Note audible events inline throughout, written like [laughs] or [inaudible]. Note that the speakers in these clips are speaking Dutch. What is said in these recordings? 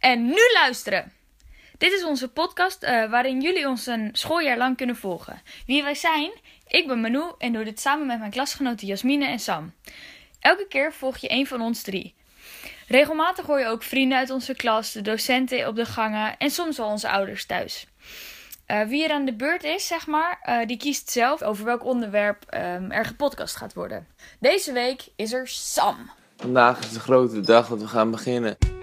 En nu luisteren! Dit is onze podcast eh, waarin jullie ons een schooljaar lang kunnen volgen. Wie wij zijn? Ik ben Manu en doe dit samen met mijn klasgenoten Jasmine en Sam. Elke keer volg je één van ons drie. Regelmatig hoor je ook vrienden uit onze klas, de docenten op de gangen en soms wel onze ouders thuis. Uh, wie er aan de beurt is, zeg maar, uh, die kiest zelf over welk onderwerp um, er gepodcast gaat worden. Deze week is er Sam. Vandaag is de grote dag dat we gaan beginnen.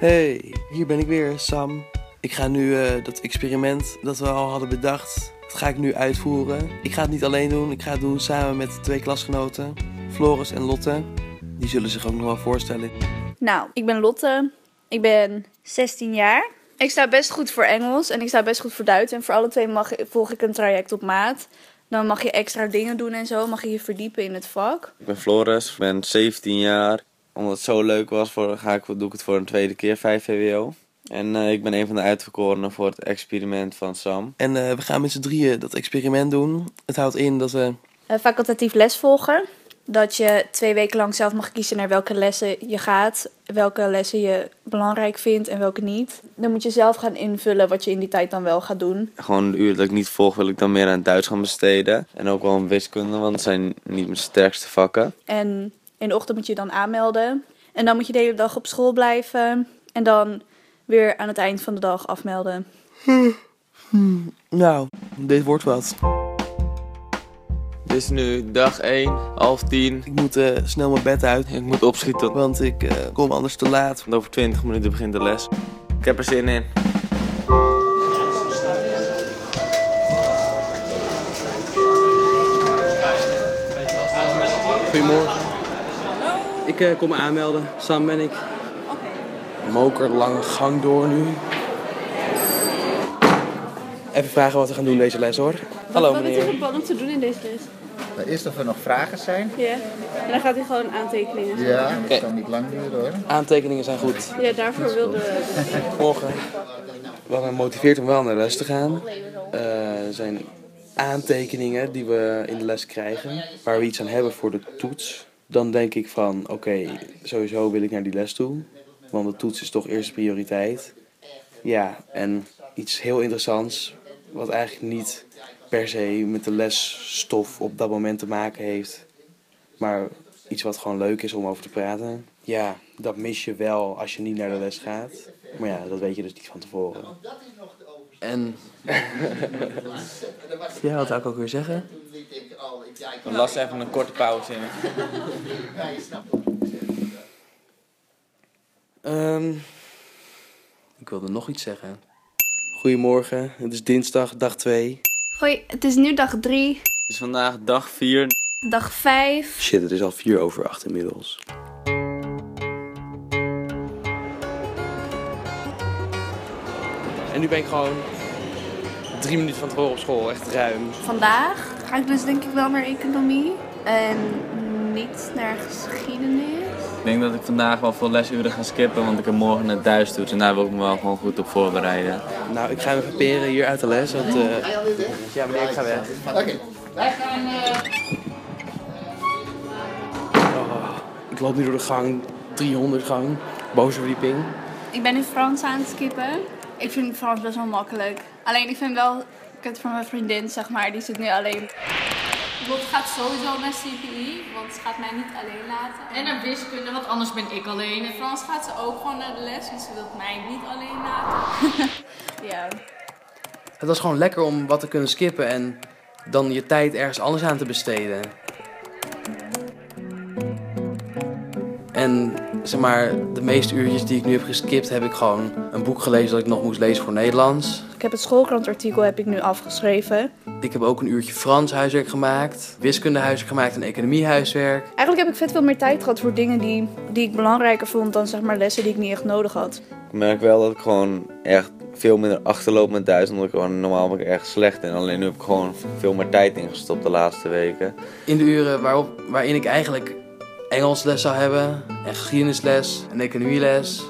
Hey, hier ben ik weer, Sam. Ik ga nu uh, dat experiment dat we al hadden bedacht, dat ga ik nu uitvoeren. Ik ga het niet alleen doen, ik ga het doen samen met twee klasgenoten, Floris en Lotte. Die zullen zich ook nog wel voorstellen. Nou, ik ben Lotte. Ik ben 16 jaar. Ik sta best goed voor Engels en ik sta best goed voor Duits. En voor alle twee mag, volg ik een traject op maat. Dan mag je extra dingen doen en zo. Mag je je verdiepen in het vak. Ik ben Floris, ik ben 17 jaar. Omdat het zo leuk was, voor, ga ik, doe ik het voor een tweede keer, 5 VWO. En uh, ik ben een van de uitverkorenen voor het experiment van Sam. En uh, we gaan met z'n drieën dat experiment doen. Het houdt in dat we... Facultatief les volgen dat je twee weken lang zelf mag kiezen naar welke lessen je gaat, welke lessen je belangrijk vindt en welke niet. Dan moet je zelf gaan invullen wat je in die tijd dan wel gaat doen. Gewoon de uur dat ik niet volg, wil ik dan meer aan Duits gaan besteden. En ook wel aan wiskunde, want het zijn niet mijn sterkste vakken. En in de ochtend moet je dan aanmelden. En dan moet je de hele dag op school blijven. En dan weer aan het eind van de dag afmelden. Hm. Hm. Nou, dit wordt wat. Het is nu dag 1, half 10. Ik moet uh, snel mijn bed uit. Ik moet opschieten. Want ik uh, kom anders te laat. Want over 20 minuten begint de les. Ik heb er zin in. Goedemorgen. Ik uh, kom me aanmelden. Sam ben ik. Okay. Moker, lange gang door nu. Even vragen wat we gaan doen deze les hoor. Hallo meneer. Wat is er van plan om te doen in deze les? Nou, eerst of er nog vragen zijn. Ja. En dan gaat hij gewoon aantekeningen doen. Ja, dat okay. kan niet lang duren hoor. Aantekeningen zijn goed. Ja, daarvoor wilde [laughs] we. Morgen. Wat me motiveert om wel naar de les te gaan, uh, zijn aantekeningen die we in de les krijgen, waar we iets aan hebben voor de toets. Dan denk ik van, oké, okay, sowieso wil ik naar die les toe, want de toets is toch eerste prioriteit. Ja, en iets heel interessants, wat eigenlijk niet per se met de lesstof op dat moment te maken heeft. Maar iets wat gewoon leuk is om over te praten. Ja, dat mis je wel als je niet naar de les gaat. Maar ja, dat weet je dus niet van tevoren. En. ja, wat zou ik ook weer zeggen? Dan las even een korte pauze in. [laughs] um, ik wilde nog iets zeggen. Goedemorgen, het is dinsdag, dag 2. Hoi, het is nu dag 3. Het is vandaag dag 4. Dag 5. Shit, het is al 4 over 8 inmiddels. En nu ben ik gewoon drie minuten van tevoren op school, echt ruim. Vandaag ga ik dus denk ik wel naar economie en niet naar geschiedenis. Ik denk dat ik vandaag wel veel lesuren ga skippen, want ik heb morgen een thuistoets en daar wil ik me wel gewoon goed op voorbereiden. Nou, ik ga me verperen hier uit de les, want uh, ja meneer, ik ga weg. Oké, okay. wij gaan... Uh... Oh, ik loop nu door de gang, 300 gang, bovenverdieping. Ik ben in Frans aan het skippen. Ik vind Frans best wel makkelijk. Alleen ik vind wel kut van mijn vriendin, zeg maar, die zit nu alleen. Lot gaat sowieso naar CPI, want ze gaat mij niet alleen laten. En naar wiskunde, want anders ben ik alleen. In Frans gaat ze ook gewoon naar de les, want ze wil mij niet alleen laten. [laughs] ja. Het was gewoon lekker om wat te kunnen skippen en dan je tijd ergens anders aan te besteden. En zeg maar, de meeste uurtjes die ik nu heb geskipt, heb ik gewoon een boek gelezen dat ik nog moest lezen voor Nederlands. Ik heb het schoolkrantartikel heb ik nu afgeschreven. Ik heb ook een uurtje Frans huiswerk gemaakt, wiskunde huiswerk gemaakt en economie huiswerk. Eigenlijk heb ik vet veel meer tijd gehad voor dingen die, die ik belangrijker vond dan zeg maar lessen die ik niet echt nodig had. Ik merk wel dat ik gewoon echt veel minder achterloop met Duits, omdat ik gewoon normaal ben ik erg slecht en alleen nu heb ik gewoon veel meer tijd ingestopt de laatste weken. In de uren waarop, waarin ik eigenlijk Engelsles zou hebben en geschiedenisles en economieles.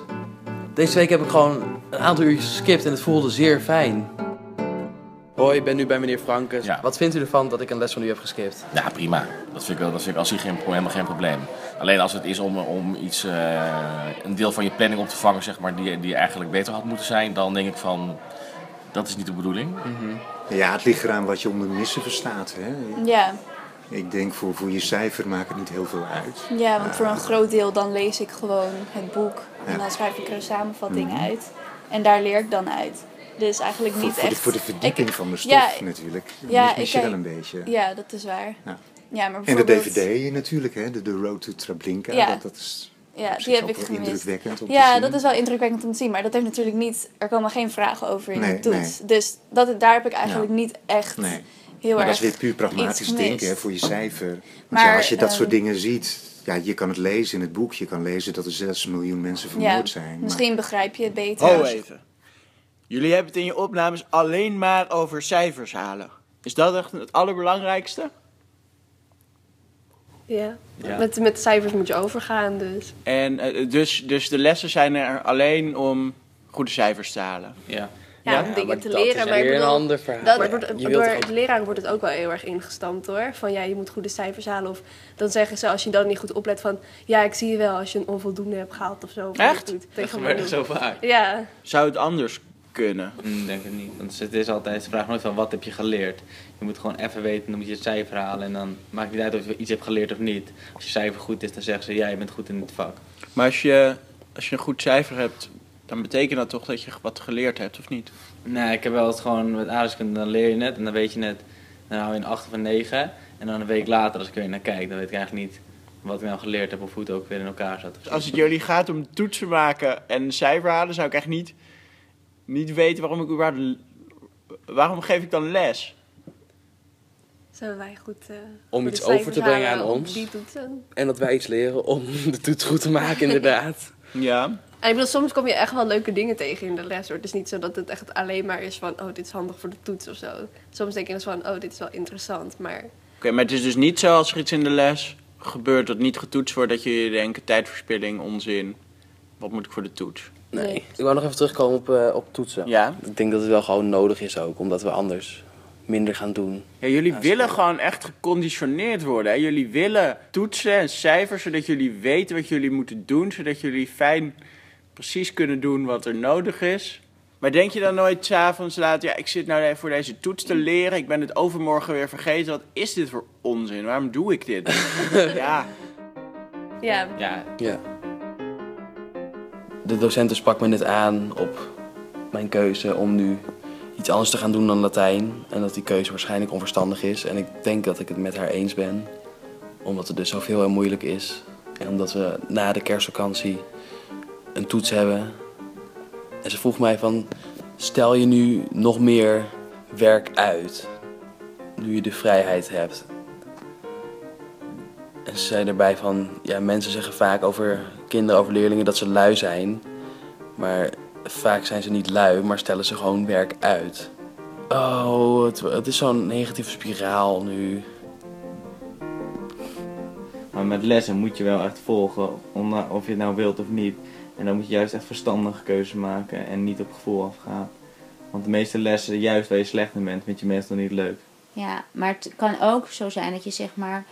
Deze week heb ik gewoon een aantal uurtjes geskipt en het voelde zeer fijn. Hoi, ik ben nu bij meneer Frankes. Ja. Wat vindt u ervan dat ik een les van u heb geskipt? Ja, prima. Dat vind ik, wel, dat vind ik als zich geen, helemaal geen probleem. Alleen als het is om, om iets, eh, een deel van je planning op te vangen, zeg maar, die, die eigenlijk beter had moeten zijn, dan denk ik van, dat is niet de bedoeling. Ja, het ligt eraan wat je onder missen verstaat. Hè? Ja. Ik denk voor, voor je cijfer maakt het niet heel veel uit. ja, want voor een groot deel dan lees ik gewoon het boek. En dan schrijf ik er een samenvatting Mhm. uit. En daar leer ik dan uit. Dus eigenlijk niet voor, de, echt... voor de verdieping ik- van de stof ja, natuurlijk. Ja, mis je wel een beetje. Ja, dat is waar. Ja. Ja, maar En de bijvoorbeeld- DVD natuurlijk, hè? De, de Road to Treblinka. Ja. Dat, dat is Ja, die heb ik gemist. indrukwekkend om te Ja, dat is wel indrukwekkend om te zien. Maar dat heeft natuurlijk niet... Er komen geen vragen over in Nee, de toets. Dus dat, daar heb ik eigenlijk Ja. niet echt Nee. Heel maar erg dat is weer puur pragmatisch denken hè, voor je cijfer. Want Maar, ja, als je dat soort ehm, dingen ziet, ja, je kan het lezen in het boek. Je kan lezen dat er 6 miljoen mensen vermoord Ja, zijn. maar- misschien begrijp je het beter. Ho even. Jullie hebben het in je opnames alleen maar over cijfers halen. Is dat echt het allerbelangrijkste? Ja. Ja. Met, met de cijfers moet je overgaan, dus. En eh, dus, dus de lessen zijn er alleen om goede cijfers te halen. Ja. Ja, om dingen te leren. maar ik weer een bedoel, ander verhaal. Dat Maar wordt, door ook- de leraar wordt het ook wel heel erg ingestampt hoor. Van ja, je moet goede cijfers halen. Of dan zeggen ze als je dan niet goed oplet van... Ja, ik zie je wel als je een onvoldoende hebt gehaald of zo. Of Echt? Goed, Dat gebeurt zo vaak. Ja. Zou het anders kunnen? Ik denk het niet. Want het is altijd, ze vragen nooit van wat heb je geleerd. Je moet gewoon even weten, dan moet je het cijfer halen. En dan maakt het niet uit of je iets hebt geleerd of niet. Als je cijfer goed is, dan zeggen ze ja, je bent goed in het vak. Maar als je, als je een goed cijfer hebt, dan betekent dat toch dat je wat geleerd hebt, of niet? Nee, ik heb wel eens gewoon met aardrijkskunde, dan leer je net en dan weet je net, dan hou je een 8 of een 9. En dan een week later, als ik er weer naar kijk, dan weet ik eigenlijk niet wat ik nou geleerd heb of hoe het ook weer in elkaar zat. zo. Als het jullie gaat om toetsen maken en cijfer halen, zou ik echt niet, niet weten waarom ik überhaupt... Waarom geef ik dan les? Zullen wij goed... eh, Om iets over te brengen aan ons. Die toetsen. En dat wij iets leren om [laughs] de toets goed te maken, [laughs] inderdaad. Ja. En ik bedoel, soms kom je echt wel leuke dingen tegen in de les. Hoor. Het is niet zo dat het echt alleen maar is van... Oh, dit is handig voor de toets of zo. Soms denk je dus van... Oh, dit is wel interessant. Maar Oké, maar het is dus niet zo als er iets in de les gebeurt dat niet getoetst wordt, dat jullie denken tijdverspilling, onzin. Wat moet ik voor de toets? Nee. Ik wou nog even terugkomen op, eh, op toetsen. Ja? Ik denk dat het wel gewoon nodig is ook, omdat we anders minder gaan doen. Ja, jullie willen gewoon echt geconditioneerd worden. Hè? Jullie willen toetsen en cijfers, zodat jullie weten wat jullie moeten doen, zodat jullie fijn precies kunnen doen wat er nodig is. Maar denk je dan nooit s'avonds laat, ja, ik zit nou even voor deze toets te leren, ik ben het overmorgen weer vergeten. Wat is dit voor onzin? Waarom doe ik dit? [laughs] ja. ja, Ja, Ja. De docenten sprak me net aan op mijn keuze om nu iets anders te gaan doen dan Latijn. En dat die keuze waarschijnlijk onverstandig is. En ik denk dat ik het met haar eens ben. Omdat het dus zoveel en moeilijk is. En omdat we na de kerstvakantie een toets hebben. En ze vroeg mij van, stel je nu nog meer werk uit. Nu je de vrijheid hebt. En ze zei erbij van, ja, mensen zeggen vaak over kinderen, over leerlingen dat ze lui zijn. Maar vaak zijn ze niet lui, maar stellen ze gewoon werk uit. Oh, het, het is zo'n negatieve spiraal nu. maar met lessen moet je wel echt volgen, of je het nou wilt of niet. En dan moet je juist echt verstandige keuzes maken en niet op gevoel afgaan. Want de meeste lessen, juist waar je slecht in bent, vind je meestal niet leuk. Ja, maar het kan ook zo zijn dat je zeg maar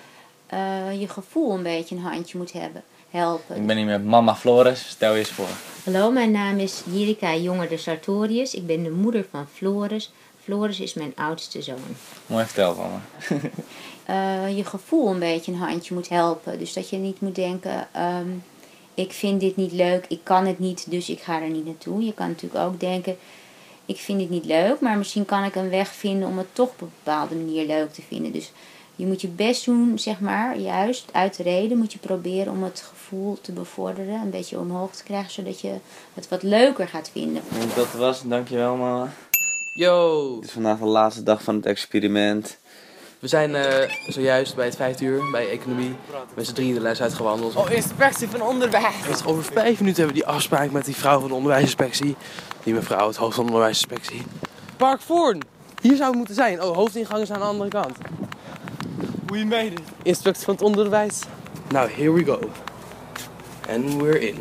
eh, je gevoel een beetje een handje moet hebben, helpen. Ik ben hier met mama Flores, stel je eens voor. Hallo, mijn naam is Jirika Jonger de Sartorius. Ik ben de moeder van Floris. Floris is mijn oudste zoon. Mooi verteld van me. [laughs] Eh, je gevoel een beetje een handje moet helpen. Dus dat je niet moet denken, ehm, ik vind dit niet leuk, ik kan het niet, dus ik ga er niet naartoe. Je kan natuurlijk ook denken, ik vind dit niet leuk, maar misschien kan ik een weg vinden om het toch op een bepaalde manier leuk te vinden. Dus je moet je best doen, zeg maar, juist uit de reden moet je proberen om het gevoel te bevorderen, een beetje omhoog te krijgen, zodat je het wat leuker gaat vinden. En dat was, het, dankjewel mama. Yo! Het is vandaag de laatste dag van het experiment. We zijn eh, zojuist bij het vijfde uur, bij economie, met z'n drieën de les uitgewandeld. Oh, inspectie van onderwijs. Dus over vijf minuten hebben we die afspraak met die vrouw van de onderwijsinspectie. Die mevrouw, het hoofd van de onderwijsinspectie. Park Voorn! Hier zou het moeten zijn. Oh, hoofdingang is aan de andere kant. We made it. Inspectie van het onderwijs. Nou, here we go. En we're in.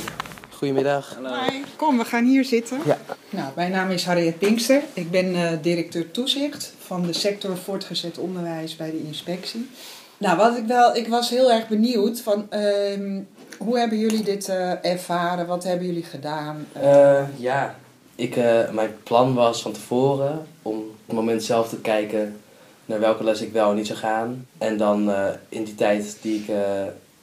Goedemiddag. Hoi, kom, we gaan hier zitten. Ja. Nou, mijn naam is Harriet Pinkster. Ik ben eh, directeur toezicht van de sector voortgezet onderwijs bij de inspectie. Nou, wat ik wel, ik was heel erg benieuwd van ehm, hoe hebben jullie dit eh, ervaren? Wat hebben jullie gedaan? Eh, ja, ik, eh, mijn plan was van tevoren om op het moment zelf te kijken naar welke les ik wel en niet zou gaan. En dan eh, in die tijd die ik eh,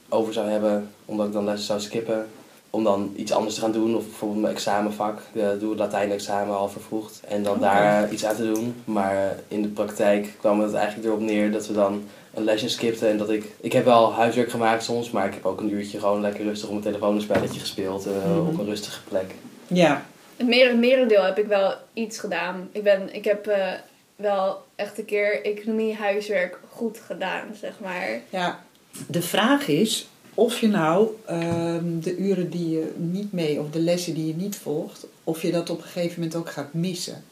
over zou hebben, omdat ik dan lessen zou skippen, om dan iets anders te gaan doen. Of bijvoorbeeld mijn examenvak, uh, doe het Latijn-examen al vervroegd. En dan daar iets aan te doen. Maar eh, in de praktijk kwam het eigenlijk erop neer dat we dan een lesje skipten. En dat ik, ik heb wel huiswerk gemaakt soms, maar ik heb ook een uurtje gewoon lekker rustig op mijn telefoon een spelletje gespeeld eh, Mhm. op een rustige plek. Ja. Het meer, merendeel heb ik wel iets gedaan. Ik, ben, ik heb eh, wel echt een keer economie huiswerk goed gedaan, zeg maar. Ja, de vraag is of je nou ehm, de uren die je niet mee, of de lessen die je niet volgt, of je dat op een gegeven moment ook gaat missen.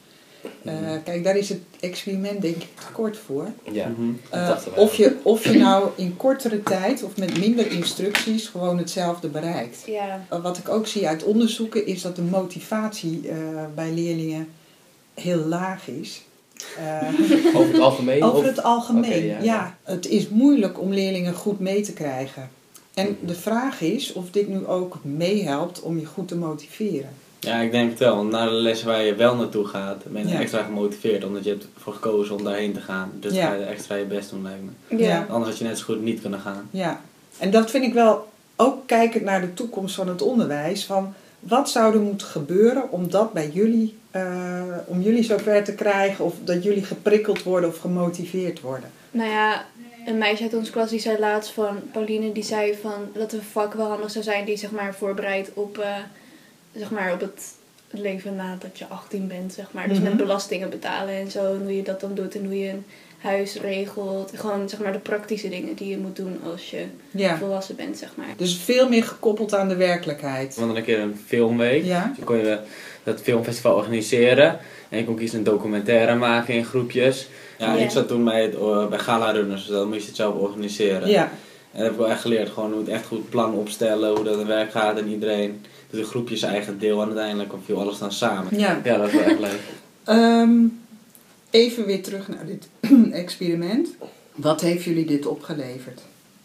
Eh, kijk, daar is het experiment denk ik te kort voor. Ja, Eh, dachten wij of, je, of je nou in kortere tijd of met minder instructies gewoon hetzelfde bereikt. Ja. Eh, wat ik ook zie uit onderzoeken is dat de motivatie eh, bij leerlingen heel laag is. Eh, Over het algemeen? Over het algemeen, ja, ja, ja. Het is moeilijk om leerlingen goed mee te krijgen. En de vraag is of dit nu ook meehelpt om je goed te motiveren. Ja, ik denk het wel. Want naar de lessen waar je wel naartoe gaat, ben je Ja. extra gemotiveerd. Omdat je hebt ervoor gekozen om daarheen te gaan. Dus Ja. ga je extra je best doen, lijkt me. Ja. Anders had je net zo goed niet kunnen gaan. Ja, en dat vind ik wel, ook kijkend naar de toekomst van het onderwijs, van wat zou er moeten gebeuren om dat bij jullie, eh, om jullie zover te krijgen of dat jullie geprikkeld worden of gemotiveerd worden? Nou ja, een meisje uit onze klas die zei laatst van Pauline, die zei van dat een vak wel handig zou zijn die zeg maar voorbereidt op, eh, zeg maar op het leven nadat je 18 bent, zeg maar. Dus Mhm. met belastingen betalen en zo, en hoe je dat dan doet en hoe je een huis regelt. Gewoon zeg maar de praktische dingen die je moet doen als je Ja. volwassen bent, zeg maar. Dus veel meer gekoppeld aan de werkelijkheid. We hadden een keer een filmweek. Ja. Dus dan kon je dat filmfestival organiseren. En je kon kiezen een documentaire maken in groepjes. Ja, Ja. ik zat toen bij, het, eh, bij Gala Runners, dus dan moest je het zelf organiseren. Ja. En dat heb ik wel echt geleerd. Gewoon hoe het echt goed plan opstellen, hoe dat in werk gaat. En iedereen doet een groepje zijn eigen deel. En uiteindelijk viel alles dan samen. Ja. ja, dat is wel echt leuk. Ehm, even weer terug naar dit [clears throat] experiment. Wat heeft jullie dit opgeleverd?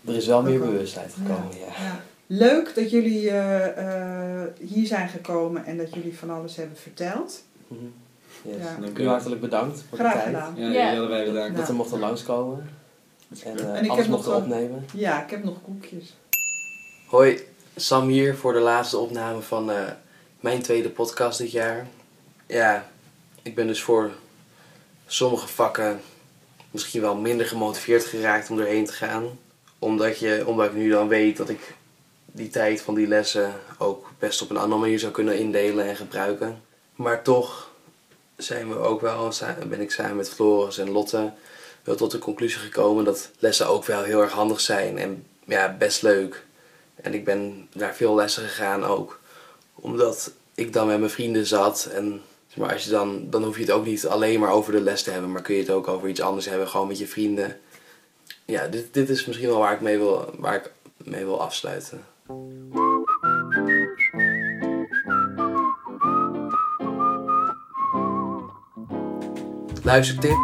Er is wel meer bewustheid gekomen, ja. Ja. Leuk dat jullie eh, eh, hier zijn gekomen en dat jullie van alles hebben verteld. Mhm. Yes. Ja. Dank u hartelijk bedankt voor Graag de tijd. gedaan. Ja, jullie wij bedankt. Dat we mochten langskomen. En, eh, En ik alles heb mochten nog, opnemen. Ja, ik heb nog koekjes. Hoi, Sam hier voor de laatste opname van eh, mijn tweede podcast dit jaar. Ja, ik ben dus voor sommige vakken misschien wel minder gemotiveerd geraakt om erheen te gaan. Omdat, je, omdat ik nu dan weet dat ik die tijd van die lessen ook best op een andere manier zou kunnen indelen en gebruiken. Maar toch zijn we ook wel, ben ik samen met Floris en Lotte wel tot de conclusie gekomen dat lessen ook wel heel erg handig zijn en ja, best leuk. En ik ben naar veel lessen gegaan ook. Omdat ik dan met mijn vrienden zat. En maar, als je dan, dan hoef je het ook niet alleen maar over de les te hebben. Maar kun je het ook over iets anders hebben. Gewoon met je vrienden. Ja, dit, dit is misschien wel waar ik mee wil, waar ik mee wil afsluiten. Luistertip.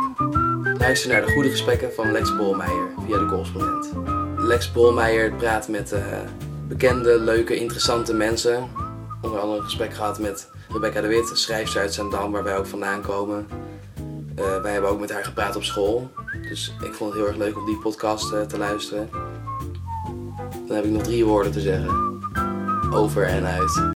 Luister naar de goede gesprekken van Lex Bolmeijer via de correspondent. Lex Bolmeijer praat met eh, bekende, leuke, interessante mensen. Onder andere een gesprek gehad met Rebecca de Wit, schrijfster uit Zandam, waar wij ook vandaan komen. Eh, wij hebben ook met haar gepraat op school. Dus ik vond het heel erg leuk om die podcast eh, te luisteren. Dan heb ik nog drie woorden te zeggen. Over en uit.